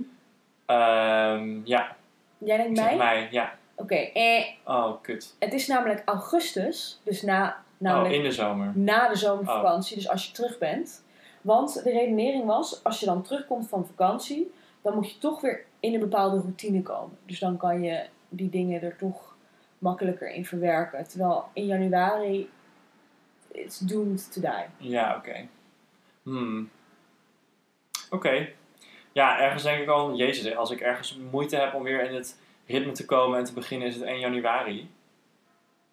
Ehm, ja, Jij denkt mei? mei. Ja. Oké, eh, Oh, kut. het is namelijk augustus. Dus na, Oh, in de zomer. na de zomervakantie, dus als je terug bent. Want de redenering was, als je dan terugkomt van vakantie, dan moet je toch weer in een bepaalde routine komen. Dus dan kan je die dingen er toch makkelijker in verwerken. Terwijl in januari, it's doomed to die. Ja, oké. Hmm. Oké. Ja, ergens denk ik al, jezus, als ik ergens moeite heb om weer in het ritme te komen en te beginnen, is het 1 januari.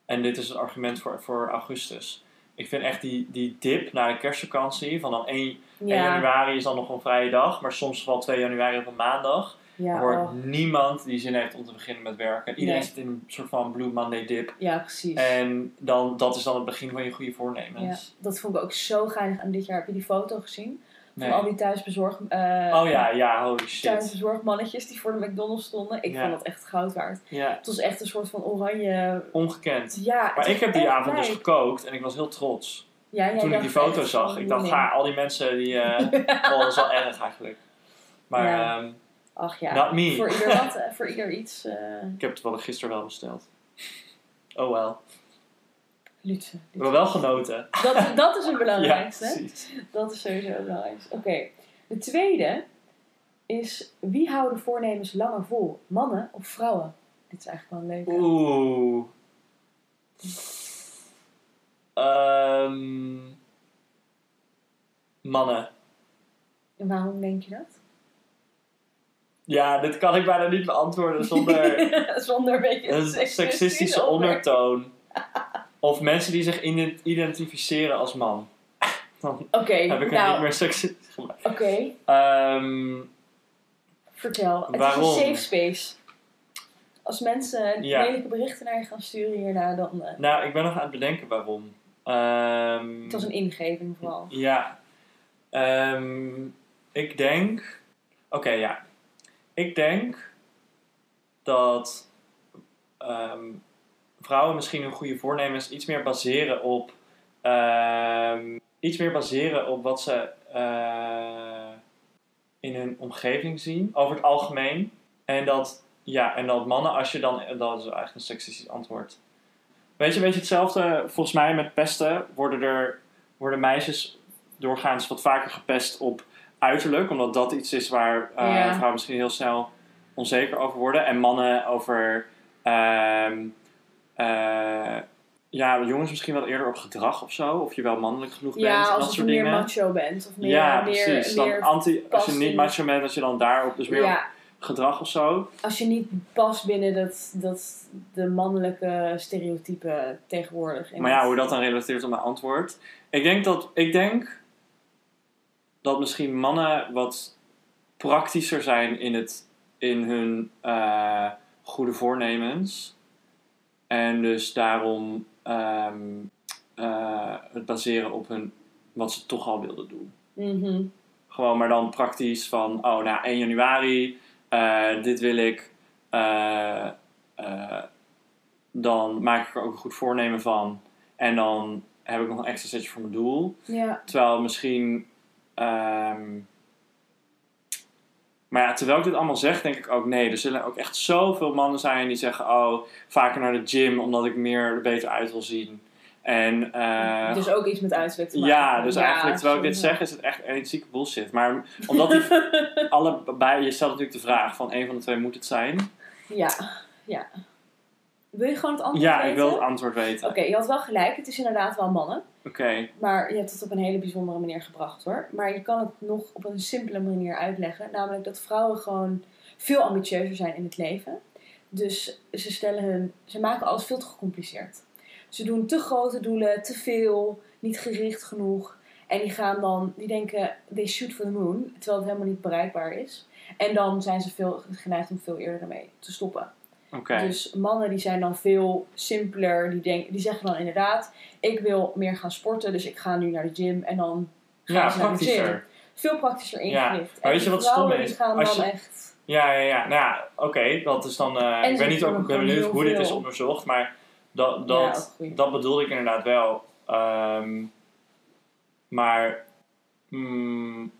En dit is het argument voor, voor augustus. Ik vind echt die, die dip na de kerstvakantie, van dan 1, 1 Ja, januari is dan nog een vrije dag, maar soms valt 2 januari op een maandag. ja, er hoort oh, niemand die zin heeft om te beginnen met werken. Iedereen Nee. zit in een soort van Blue Monday dip. ja precies. En dan, dat is dan het begin van je goede voornemens. Ja, dat vond ik ook zo geinig aan dit jaar. Heb je die foto gezien? Nee. Van al die thuisbezorg, eh, Oh ja, ja, holy shit. thuisbezorgmannetjes die voor de McDonald's stonden. Ik Ja. vond dat echt goud waard. Ja, Het was echt een soort van oranje... ongekend. Ja, Maar ik heb die avond dus gekookt en ik was heel trots. Ja, jij Toen ik die foto zag, ik dacht, ga, al die mensen die... eh oh, dat is wel erg eigenlijk. Maar Ja. ehm, Ach ja, Not me. Voor, ieder wat, eh, voor ieder iets. ik heb het wel gisteren wel besteld. Oh wel. Lutse. We hebben wel genoten. Dat, dat is het Ja, belangrijkste. precies. dat is sowieso het belangrijkste. Oké, de tweede is wie houden voornemens langer vol? Mannen of vrouwen? Dit is eigenlijk wel een leuke. Oeh. Ehm, Mannen. En waarom denk je dat? Ja, dit kan ik bijna niet beantwoorden zonder Zonder een beetje een seksistische ondertoon. Of mensen die zich ident- identificeren als man. Dan Oké, heb ik het nou, niet meer seksistisch gemaakt. oké. Ehm, Vertel. Het Waarom? is een safe space. Als mensen Ja. lelijke berichten naar je gaan sturen hierna, dan... eh, nou, ik ben nog aan het bedenken waarom. Ehm, het was een ingeving vooral. Ja. Ehm, ik denk... Oké, ja. Ik denk dat ehm, vrouwen misschien hun goede voornemens iets meer baseren op... ehm, iets meer baseren op wat ze eh, in hun omgeving zien. Over het algemeen. En dat, ja, en dat mannen, als je dan... Dat is eigenlijk een seksistisch antwoord. Weet je, weet je hetzelfde? Volgens mij met pesten worden er worden meisjes doorgaans wat vaker gepest op uiterlijk, omdat dat iets is waar eh, Ja. vrouwen misschien heel snel onzeker over worden. En mannen over, ehm, eh, ja, jongens misschien wel eerder op gedrag of zo, of je wel mannelijk genoeg bent, Ja, dat als je meer macho bent. Of meer, ja, meer, precies. Dan meer anti, als je niet macho bent, dat je dan daarop, dus meer op ja, gedrag of zo. als je niet past binnen dat, dat de mannelijke stereotypen tegenwoordig. Maar ja, hoe dat dan relateert op mijn antwoord. Ik denk dat, ik denk dat misschien mannen wat praktischer zijn in, het, in hun eh, goede voornemens. En dus daarom ehm, eh, het baseren op hun, wat ze toch al wilden doen. Mhm. Gewoon maar dan praktisch van, oh nou 1 januari, eh, dit wil ik. eh, dan maak ik er ook een goed voornemen van. En dan heb ik nog een extra setje voor mijn doel. Ja, Terwijl misschien. ehm, maar ja, terwijl ik dit allemaal zeg, denk ik ook nee. Er zullen ook echt zoveel mannen zijn die zeggen: Oh, vaker naar de gym omdat ik meer er beter uit wil zien. En eh, dus ook iets met uiterlijk te maken. ja, dus eigenlijk terwijl ik dit zeg, is het echt een zieke bullshit. Maar omdat die allebei, je stelt natuurlijk de vraag van een van de twee moet het zijn. Ja, ja. Wil je gewoon het antwoord Ja, weten? ik wil het antwoord weten. Oké, je had wel gelijk. Het is inderdaad wel mannen. Oké, Maar je hebt het op een hele bijzondere manier gebracht hoor. Maar je kan het nog op een simpele manier uitleggen. Namelijk dat vrouwen gewoon veel ambitieuzer zijn in het leven. Dus ze stellen hun. Ze maken alles veel te gecompliceerd. Ze doen te grote doelen, te veel, niet gericht genoeg. En die gaan dan, die denken, they shoot for the moon. Terwijl het helemaal niet bereikbaar is. En dan zijn ze veel geneigd om veel eerder ermee te stoppen. Dus mannen die zijn dan veel simpeler. Die, denk, die zeggen dan inderdaad, ik wil meer gaan sporten. Dus ik ga nu naar de gym. En dan gaan Ja, naar de gym. praktischer. Veel praktischer Ja, ingericht. maar En weet je wat stom is? Gaan Als dan je- echt... Ja, ja, ja. Nou ja, oké. dat is dan. eh, ik weet niet ook, ben benieuwd hoe dit is onderzocht, maar dat, ja, dat, dat bedoelde ik inderdaad wel. Ehm, maar. mm,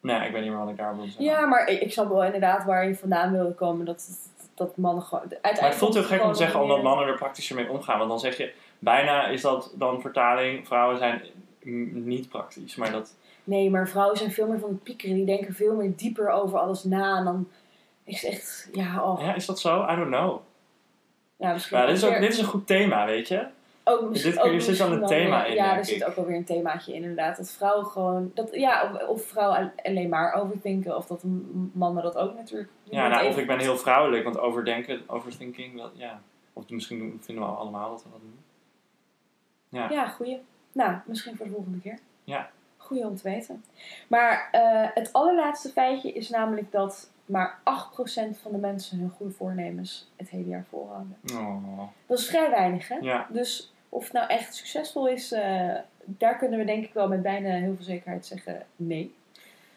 nee, ik weet niet meer wat ik daar wilde zeggen. ja, maar ik, ik snap wel inderdaad waar je vandaan wilde komen. Dat, dat, dat mannen gewoon... Uiteindelijk Maar het voelt heel gek om te zeggen omdat mannen er praktischer mee omgaan. Want dan zeg je, bijna is dat dan vertaling, vrouwen zijn niet praktisch. Maar dat, Nee, maar vrouwen zijn veel meer van het piekeren. Die denken veel meer dieper over alles na. En dan is echt... Ja, oh. ja, is dat zo? I don't know. Ja, misschien Ja, dit, is ook, dit is een goed thema, weet je? Ook Dit- ook hier zit wel een thema weer- in, Ja, er zit ik. ook wel weer een themaatje in, inderdaad. Dat vrouwen gewoon. Dat, ja, of, of vrouwen alleen maar overdenken. Of dat mannen dat ook natuurlijk. Ja, nou, of ik ben heel vrouwelijk, want overdenken, overthinking, dat, ja. Of misschien vinden we allemaal dat we dat doen. Ja. Ja, goeie. Nou, misschien voor de volgende keer. Ja. Goeie om te weten. Maar eh, het allerlaatste feitje is namelijk dat maar 8% van de mensen hun goede voornemens het hele jaar volhouden. Oh, Dat is vrij weinig, hè? ja. Dus of het nou echt succesvol is, eh, daar kunnen we denk ik wel met bijna heel veel zekerheid zeggen nee.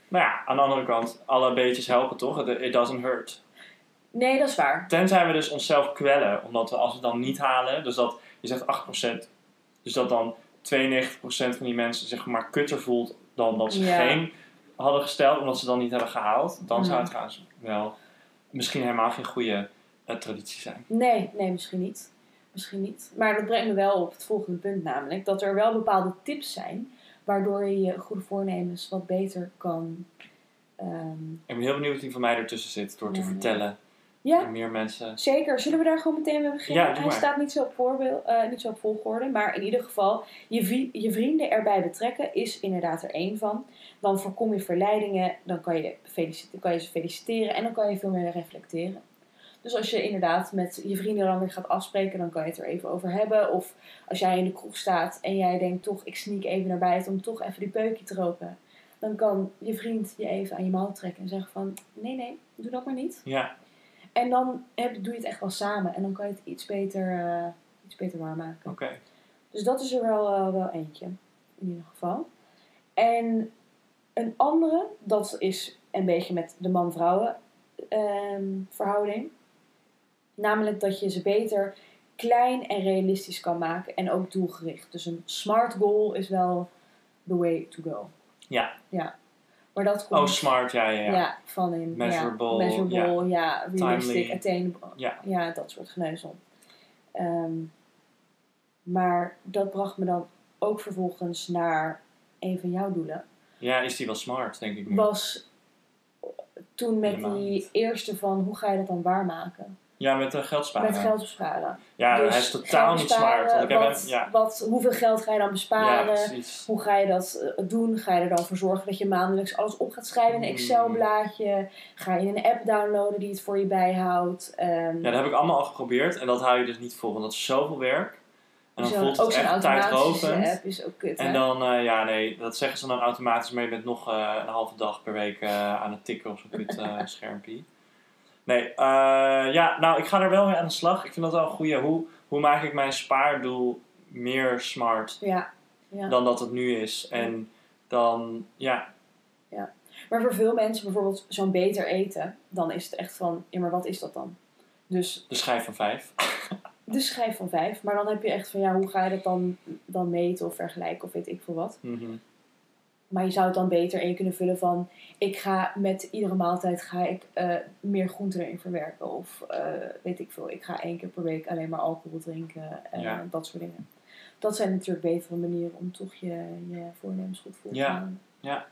Maar ja, aan de andere kant, alle beetjes helpen toch? It, doesn't hurt. Nee, dat is waar. Tenzij we dus onszelf kwellen, omdat we als we het dan niet halen, dus dat je zegt 8%, dus dat dan 92% van die mensen zich maar kutter voelt dan dat ze Ja. geen hadden gesteld, omdat ze dan niet hebben gehaald, dan zou het trouwens wel misschien helemaal geen goede eh, traditie zijn. Nee, nee, misschien niet. Misschien niet. Maar dat brengt me wel op het volgende punt, namelijk dat er wel bepaalde tips zijn waardoor je je goede voornemens wat beter kan. ehm, Ik ben heel benieuwd wie van mij ertussen zit door te Ja. vertellen Ja, En meer mensen. zeker. Zullen we daar gewoon meteen mee beginnen? Ja, doe Hij staat niet zo, op voorbeeld, eh, niet zo op volgorde, maar in ieder geval, je, je vrienden erbij betrekken is inderdaad er één van. Dan voorkom je verleidingen, dan kan je, kan je ze feliciteren en dan kan je veel meer reflecteren. Dus als je inderdaad met je vrienden dan weer gaat afspreken, dan kan je het er even over hebben. Of als jij in de kroeg staat en jij denkt toch, ik sneak even naar buiten om toch even die peukje te roken. Dan kan je vriend je even aan je mouw trekken en zeggen van, nee nee, doe dat maar niet. Ja, En dan heb, doe je het echt wel samen. En dan kan je het iets beter, eh, iets beter waarmaken. oké. Dus dat is er wel, eh, wel eentje. In ieder geval. En een andere, dat is een beetje met de man-vrouwen ehm, verhouding. Namelijk dat je ze beter klein en realistisch kan maken. En ook doelgericht. Dus een smart goal is wel the way to go. Ja. Ja. Maar dat komt... Oh, smart, ja, ja, ja. Ja, van in Measurable, ja, measurable, ja, realistic, Timely. attainable. Ja. dat soort geneuzel. Ehm, maar dat bracht me dan ook vervolgens naar een van jouw doelen. Ja, is die wel smart, denk ik nu. Was toen met die eerste van hoe ga je dat dan waarmaken? Ja, met de geld sparen. Met geld besparen. Ja, Dus hij is totaal geld niet smart. Want ik heb wat, hem, ja, wat, hoeveel geld ga je dan besparen? Hoe ga je dat eh, doen? Ga je er dan voor zorgen dat je maandelijks alles op gaat schrijven in een Hmm. Excel-blaadje? Ga je een app downloaden die het voor je bijhoudt? Ehm, Ja, dat heb ik allemaal al geprobeerd en dat hou je dus niet vol, want dat is zoveel werk. En dan voelt het echt tijdrovend. app is ook kut, En dan, eh, ja, nee, dat zeggen ze dan automatisch, je bent nog eh, een halve dag per week eh, aan het tikken op zo'n kut eh, schermpje. Nee, eh, ja, nou, ik ga er wel mee aan de slag. Ik vind dat wel een goeie. Hoe, hoe maak ik mijn spaardoel meer smart Ja, ja. dan dat het nu is? En dan, ja, Maar voor veel mensen bijvoorbeeld zo'n beter eten, dan is het echt van, ja, maar wat is dat dan? Dus de schijf van vijf. de schijf van vijf. Maar dan heb je echt van, ja, hoe ga je dat dan, dan meten of vergelijken of weet ik veel wat. Mhm. Maar je zou het dan beter in kunnen vullen van... Ik ga met iedere maaltijd ga ik eh, meer groenten erin verwerken. Of eh, weet ik veel. Ik ga één keer per week alleen maar alcohol drinken. En Ja. dat soort dingen. Dat zijn natuurlijk betere manieren om toch je, je voornemens goed voor te Ja. houden. Ja.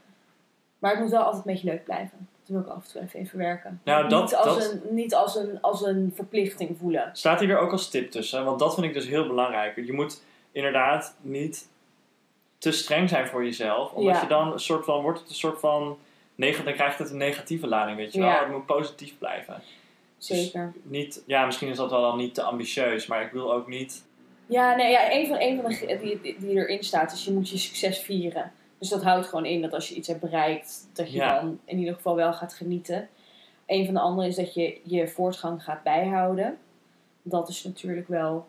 Maar het moet wel altijd een beetje leuk blijven. Dat wil ik af en toe even in verwerken. Nou, dat- niet als, dat- Een, niet als, een, als een verplichting voelen. Staat hier ook als tip tussen, want dat vind ik dus heel belangrijk. Je moet inderdaad niet te streng zijn voor jezelf, omdat Ja. je dan een soort van, wordt het een soort van, dan krijgt het een negatieve lading, weet je wel. Ja. Het moet positief blijven. Zeker. Niet, ja, misschien is dat wel dan niet te ambitieus, maar ik wil ook niet, Ja, nee, ja, een van, een van de die, die, die erin staat is je moet je succes vieren. Dus dat houdt gewoon in dat als je iets hebt bereikt, dat je Ja. dan in ieder geval wel gaat genieten. Een van de andere is dat je je voortgang gaat bijhouden. Dat is natuurlijk wel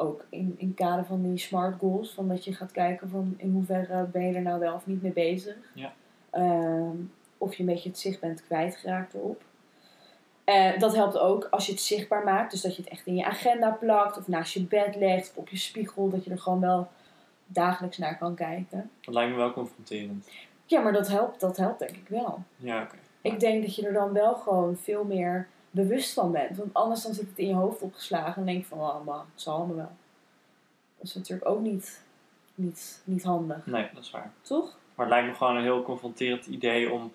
ook in, in kader van die smart goals. Van dat je gaat kijken van in hoeverre ben je er nou wel of niet mee bezig. Ja. Ehm, of je een beetje het zicht bent kwijtgeraakt erop. Eh, dat helpt ook als je het zichtbaar maakt. Dus dat je het echt in je agenda plakt. Of naast je bed legt. Of op je spiegel. Dat je er gewoon wel dagelijks naar kan kijken. dat lijkt me wel confronterend. Ja, maar dat helpt, dat helpt denk ik wel. Ja, oké. Ik denk dat je er dan wel gewoon veel meer bewust van bent. Want anders dan zit het in je hoofd opgeslagen. En denk je van, oh man, het zal allemaal wel. Dat is natuurlijk ook niet, niet, niet handig. Nee, dat is waar. Toch? Maar het lijkt me gewoon een heel confronterend idee om,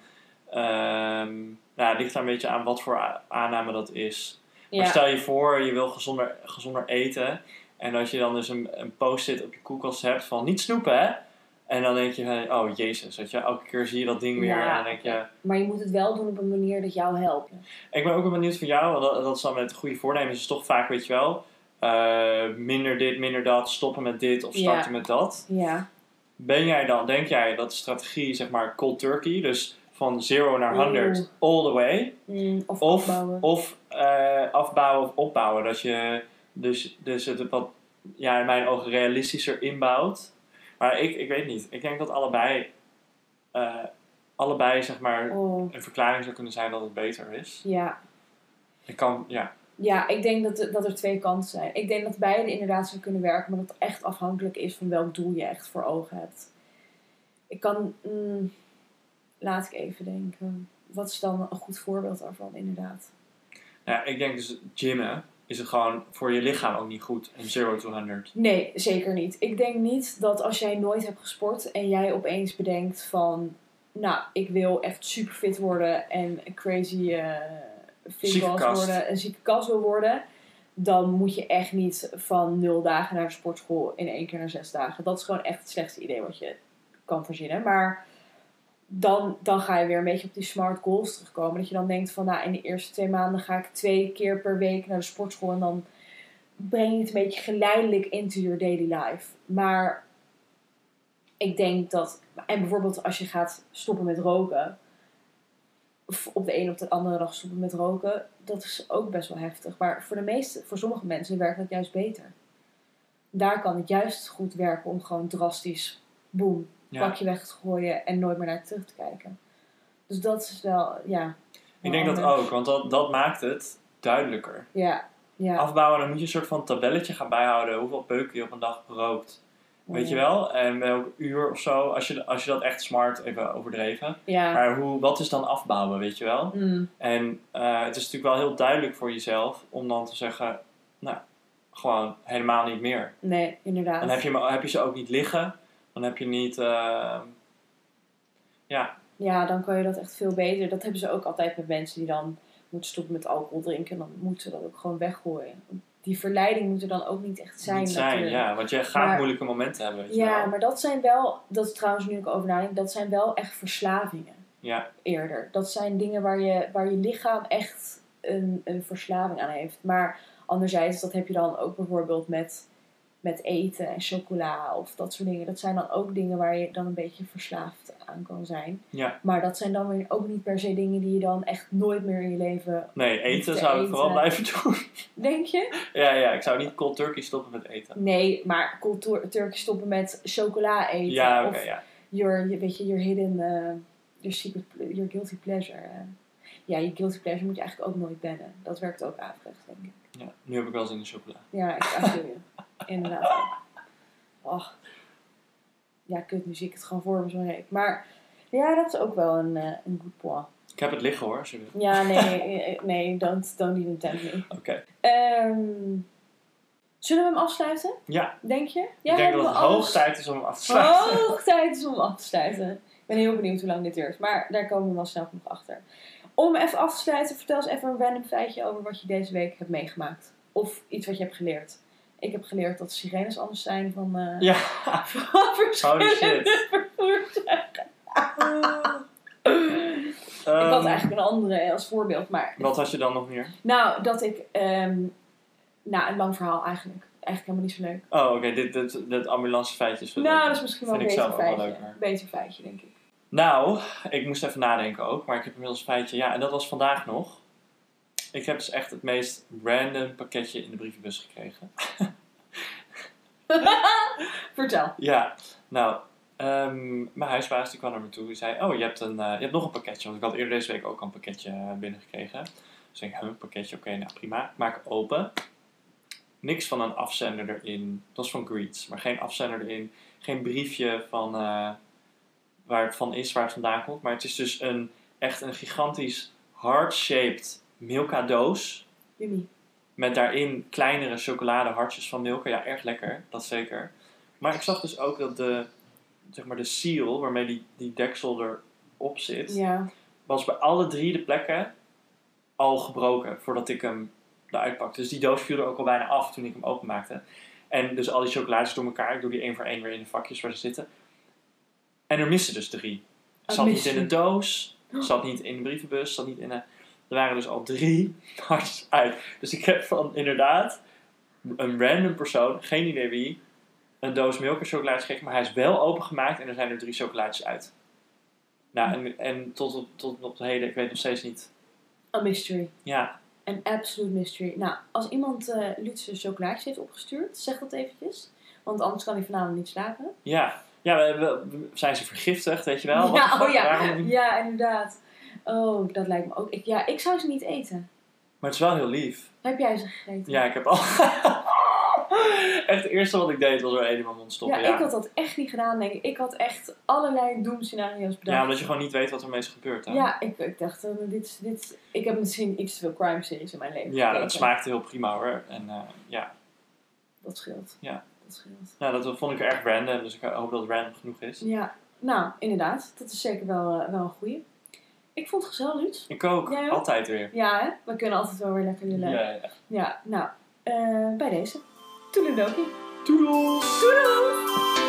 ehm nou, het ligt daar een beetje aan wat voor aanname dat is. Maar Ja. stel je voor, je wil gezonder, gezonder eten. En als je dan dus een, een post-it op je koelkast hebt van niet snoepen, hè? En dan denk je, oh jezus, weet je, elke keer zie je dat ding weer. Ja. En dan denk je, Maar je moet het wel doen op een manier dat jou helpt. ik ben ook wel benieuwd van jou, want dat, dat is dan met goede voornemens, is toch vaak, weet je wel, eh, minder dit, minder dat, stoppen met dit of starten met dat. Ja. Ben jij dan, denk jij dat de strategie, zeg maar, cold turkey, dus van 0 naar 100 all the way, Mm, of, of, opbouwen. of eh, afbouwen of opbouwen. Dat je dus, dus het wat, ja, in mijn ogen realistischer inbouwt. Maar ik, ik weet niet. Ik denk dat allebei, eh, allebei zeg maar, Oh, een verklaring zou kunnen zijn dat het beter is. ja. Ik kan, ja. Ja, ik denk dat, dat er twee kanten zijn. Ik denk dat beide inderdaad zou kunnen werken, maar dat het echt afhankelijk is van welk doel je echt voor ogen hebt. Ik kan, mm, laat ik even denken. Wat is dan een goed voorbeeld daarvan, inderdaad? ja, ik denk dus gymmen is het gewoon voor je lichaam ook niet goed. Een 0 to 100. Nee, zeker niet. Ik denk niet dat als jij nooit hebt gesport en jij opeens bedenkt van, nou, ik wil echt super fit worden en crazy, eh, fit worden, een zieke kast wil worden, dan moet je echt niet van nul dagen naar de sportschool in één keer naar zes dagen. Dat is gewoon echt het slechtste idee wat je kan verzinnen. Maar dan, dan ga je weer een beetje op die smart goals terugkomen. Dat je dan denkt van, nou, in de eerste twee maanden ga ik twee keer per week naar de sportschool. En dan breng je het een beetje geleidelijk into your daily life. Maar ik denk dat, en bijvoorbeeld als je gaat stoppen met roken, of op de een of de andere dag stoppen met roken, dat is ook best wel heftig. Maar voor de meeste, voor sommige mensen werkt dat juist beter. Daar kan het juist goed werken om gewoon drastisch, boem, Ja. pakje weg te gooien en nooit meer naar terug te kijken. Dus dat is wel, ja. Ik denk dat ook, want dat, dat maakt het duidelijker. Ja, ja. Afbouwen, dan moet je een soort van tabelletje gaan bijhouden hoeveel peuken je op een dag rookt. Weet je wel? En welk uur of zo, als je, als je dat echt smart, even overdreven. Ja. Maar hoe, wat is dan afbouwen, weet je wel? Mm, En eh, het is natuurlijk wel heel duidelijk voor jezelf om dan te zeggen, nou, gewoon helemaal niet meer. nee, inderdaad. Dan heb je, heb je ze ook niet liggen. Dan heb je niet, eh, ja, Ja, dan kan je dat echt veel beter. Dat hebben ze ook altijd met mensen die dan moeten stoppen met alcohol drinken. Dan moeten ze dat ook gewoon weggooien. Die verleiding moet er dan ook niet echt zijn. niet zijn. Ja, want je gaat Maar- moeilijke momenten hebben, weet Ja, wel. maar dat zijn wel, dat is trouwens nu ik over nadenk, dat zijn wel echt verslavingen Ja, eerder. Dat zijn dingen waar je, waar je lichaam echt een, een verslaving aan heeft. Maar anderzijds, dat heb je dan ook bijvoorbeeld met, met eten en chocola of dat soort dingen. Dat zijn dan ook dingen waar je dan een beetje verslaafd aan kan zijn. ja. Maar dat zijn dan weer ook niet per se dingen die je dan echt nooit meer in je leven... Nee, eten te zou ik vooral blijven doen. Denk je? ja, ja, ik zou niet cold turkey stoppen met eten. Nee, maar cultuur, Turkey stoppen met chocola eten. Ja, oké, ja. your, je, weet je, your hidden, eh, your secret, your guilty pleasure. eh. Ja, je guilty pleasure moet je eigenlijk ook nooit bannen. Dat werkt ook averechts, denk ik. ja. Nu heb ik wel zin in chocola. Ja, ik you. Inderdaad. Och. Ja, kut, nu zie ik het gewoon voor me zo reek. Maar ja, dat is ook wel een, eh, een good point. Ik heb het liggen hoor. Ja, nee, eh, nee, don't, don't even tempt me. Oké. Ehm, zullen we hem afsluiten, Ja, denk je? ik denk dat het hoog tijd is om hem af te sluiten. Hoog tijd is om af te sluiten. Ik ben heel benieuwd hoe lang dit duurt, maar daar komen we wel snel genoeg achter. Om even af te sluiten, vertel eens even een random feitje over wat je deze week hebt meegemaakt. Of iets wat je hebt geleerd. Ik heb geleerd dat sirenes anders zijn van, eh Ja, van verschillende shit. vervoerstuigen. ik Ehm, had eigenlijk een andere als voorbeeld, maar... Wat had je dan nog meer? Nou, dat ik... ehm nou, een lang verhaal eigenlijk. Eigenlijk helemaal niet zo leuk. Oh, oké, dit, dit, dit ambulance feitje is Nou, dat is misschien wel een beter ook wel feitje. leuker. Beter feitje, denk ik. Nou, ik moest even nadenken ook, maar ik heb inmiddels een feitje. Ja, en dat was vandaag nog. Ik heb dus echt het meest random pakketje in de brievenbus gekregen. Vertel. Ja, nou, ehm, mijn huisbaas die kwam naar me toe. Die zei, oh, je hebt, een, eh, je hebt nog een pakketje. Want ik had eerder deze week ook al een pakketje eh, binnengekregen. Dus ik, een pakketje, oké, nou prima. Ik maak het open. Niks van een afzender erin. Dat was van Greets, maar geen afzender erin. Geen briefje van eh, waar het van is, waar het vandaan komt. Maar het is dus een, echt een gigantisch heart-shaped Milka doos. Met daarin kleinere chocoladehartjes van Milka. Ja, erg lekker, dat zeker. Maar ik zag dus ook dat de, zeg maar de seal waarmee die, die deksel erop zit, Ja. was bij alle drie de plekken al gebroken voordat ik hem eruit pakte. Dus die doos viel er ook al bijna af toen ik hem openmaakte. En dus al die chocolades door elkaar, ik doe die één voor één weer in de vakjes waar ze zitten. En er missen dus drie. Oh, Zat niet in de doos, zat niet in de brievenbus, zat niet in de... Er waren dus al drie hartjes uit. Dus ik heb van inderdaad een random persoon, geen idee wie, een doos milk en chocolades gekregen. Maar hij is wel opengemaakt en er zijn er drie chocolaatjes uit. Nou, en, en tot, op, tot op de heden, ik weet nog steeds niet. A mystery. Ja, Een absolute mystery. Nou, als iemand eh Lutse chocolaatjes heeft opgestuurd, zeg dat eventjes. Want anders kan hij vanavond niet slapen. ja. Ja, we, we- we- zijn ze vergiftigd, weet je wel? Ja, oh fuck? ja. Waarom- Ja, inderdaad. Oh, dat lijkt me ook. Ik, ja, ik zou ze niet eten. Maar het is wel heel lief. Heb jij ze gegeten? Ja, ik heb al... echt het eerste wat ik deed was er één in mijn mond stoppen. Ja, Ja, ik had dat echt niet gedaan, denk ik. Ik had echt allerlei doemscenario's bedacht. ja omdat je gewoon niet weet wat er meest gebeurt. Hè? Ja, ik, ik dacht, eh, dit, dit, ik heb misschien iets te veel crime series in mijn leven Ja, gekeken. het smaakte heel prima hoor. En eh, ja, Dat scheelt. Ja. Dat scheelt. nou, dat vond ik erg random, dus ik hoop dat het random genoeg is. Ja, nou, inderdaad. Dat is zeker wel, eh, wel een goeie. Ik vond het gezellig. Ik ook. Jij ook? Altijd weer. Ja, hè? We kunnen altijd wel weer lekker lullen. Ja, Ja, ja. nou, eh, bij deze. Toedeledokie. Toedels! Doei!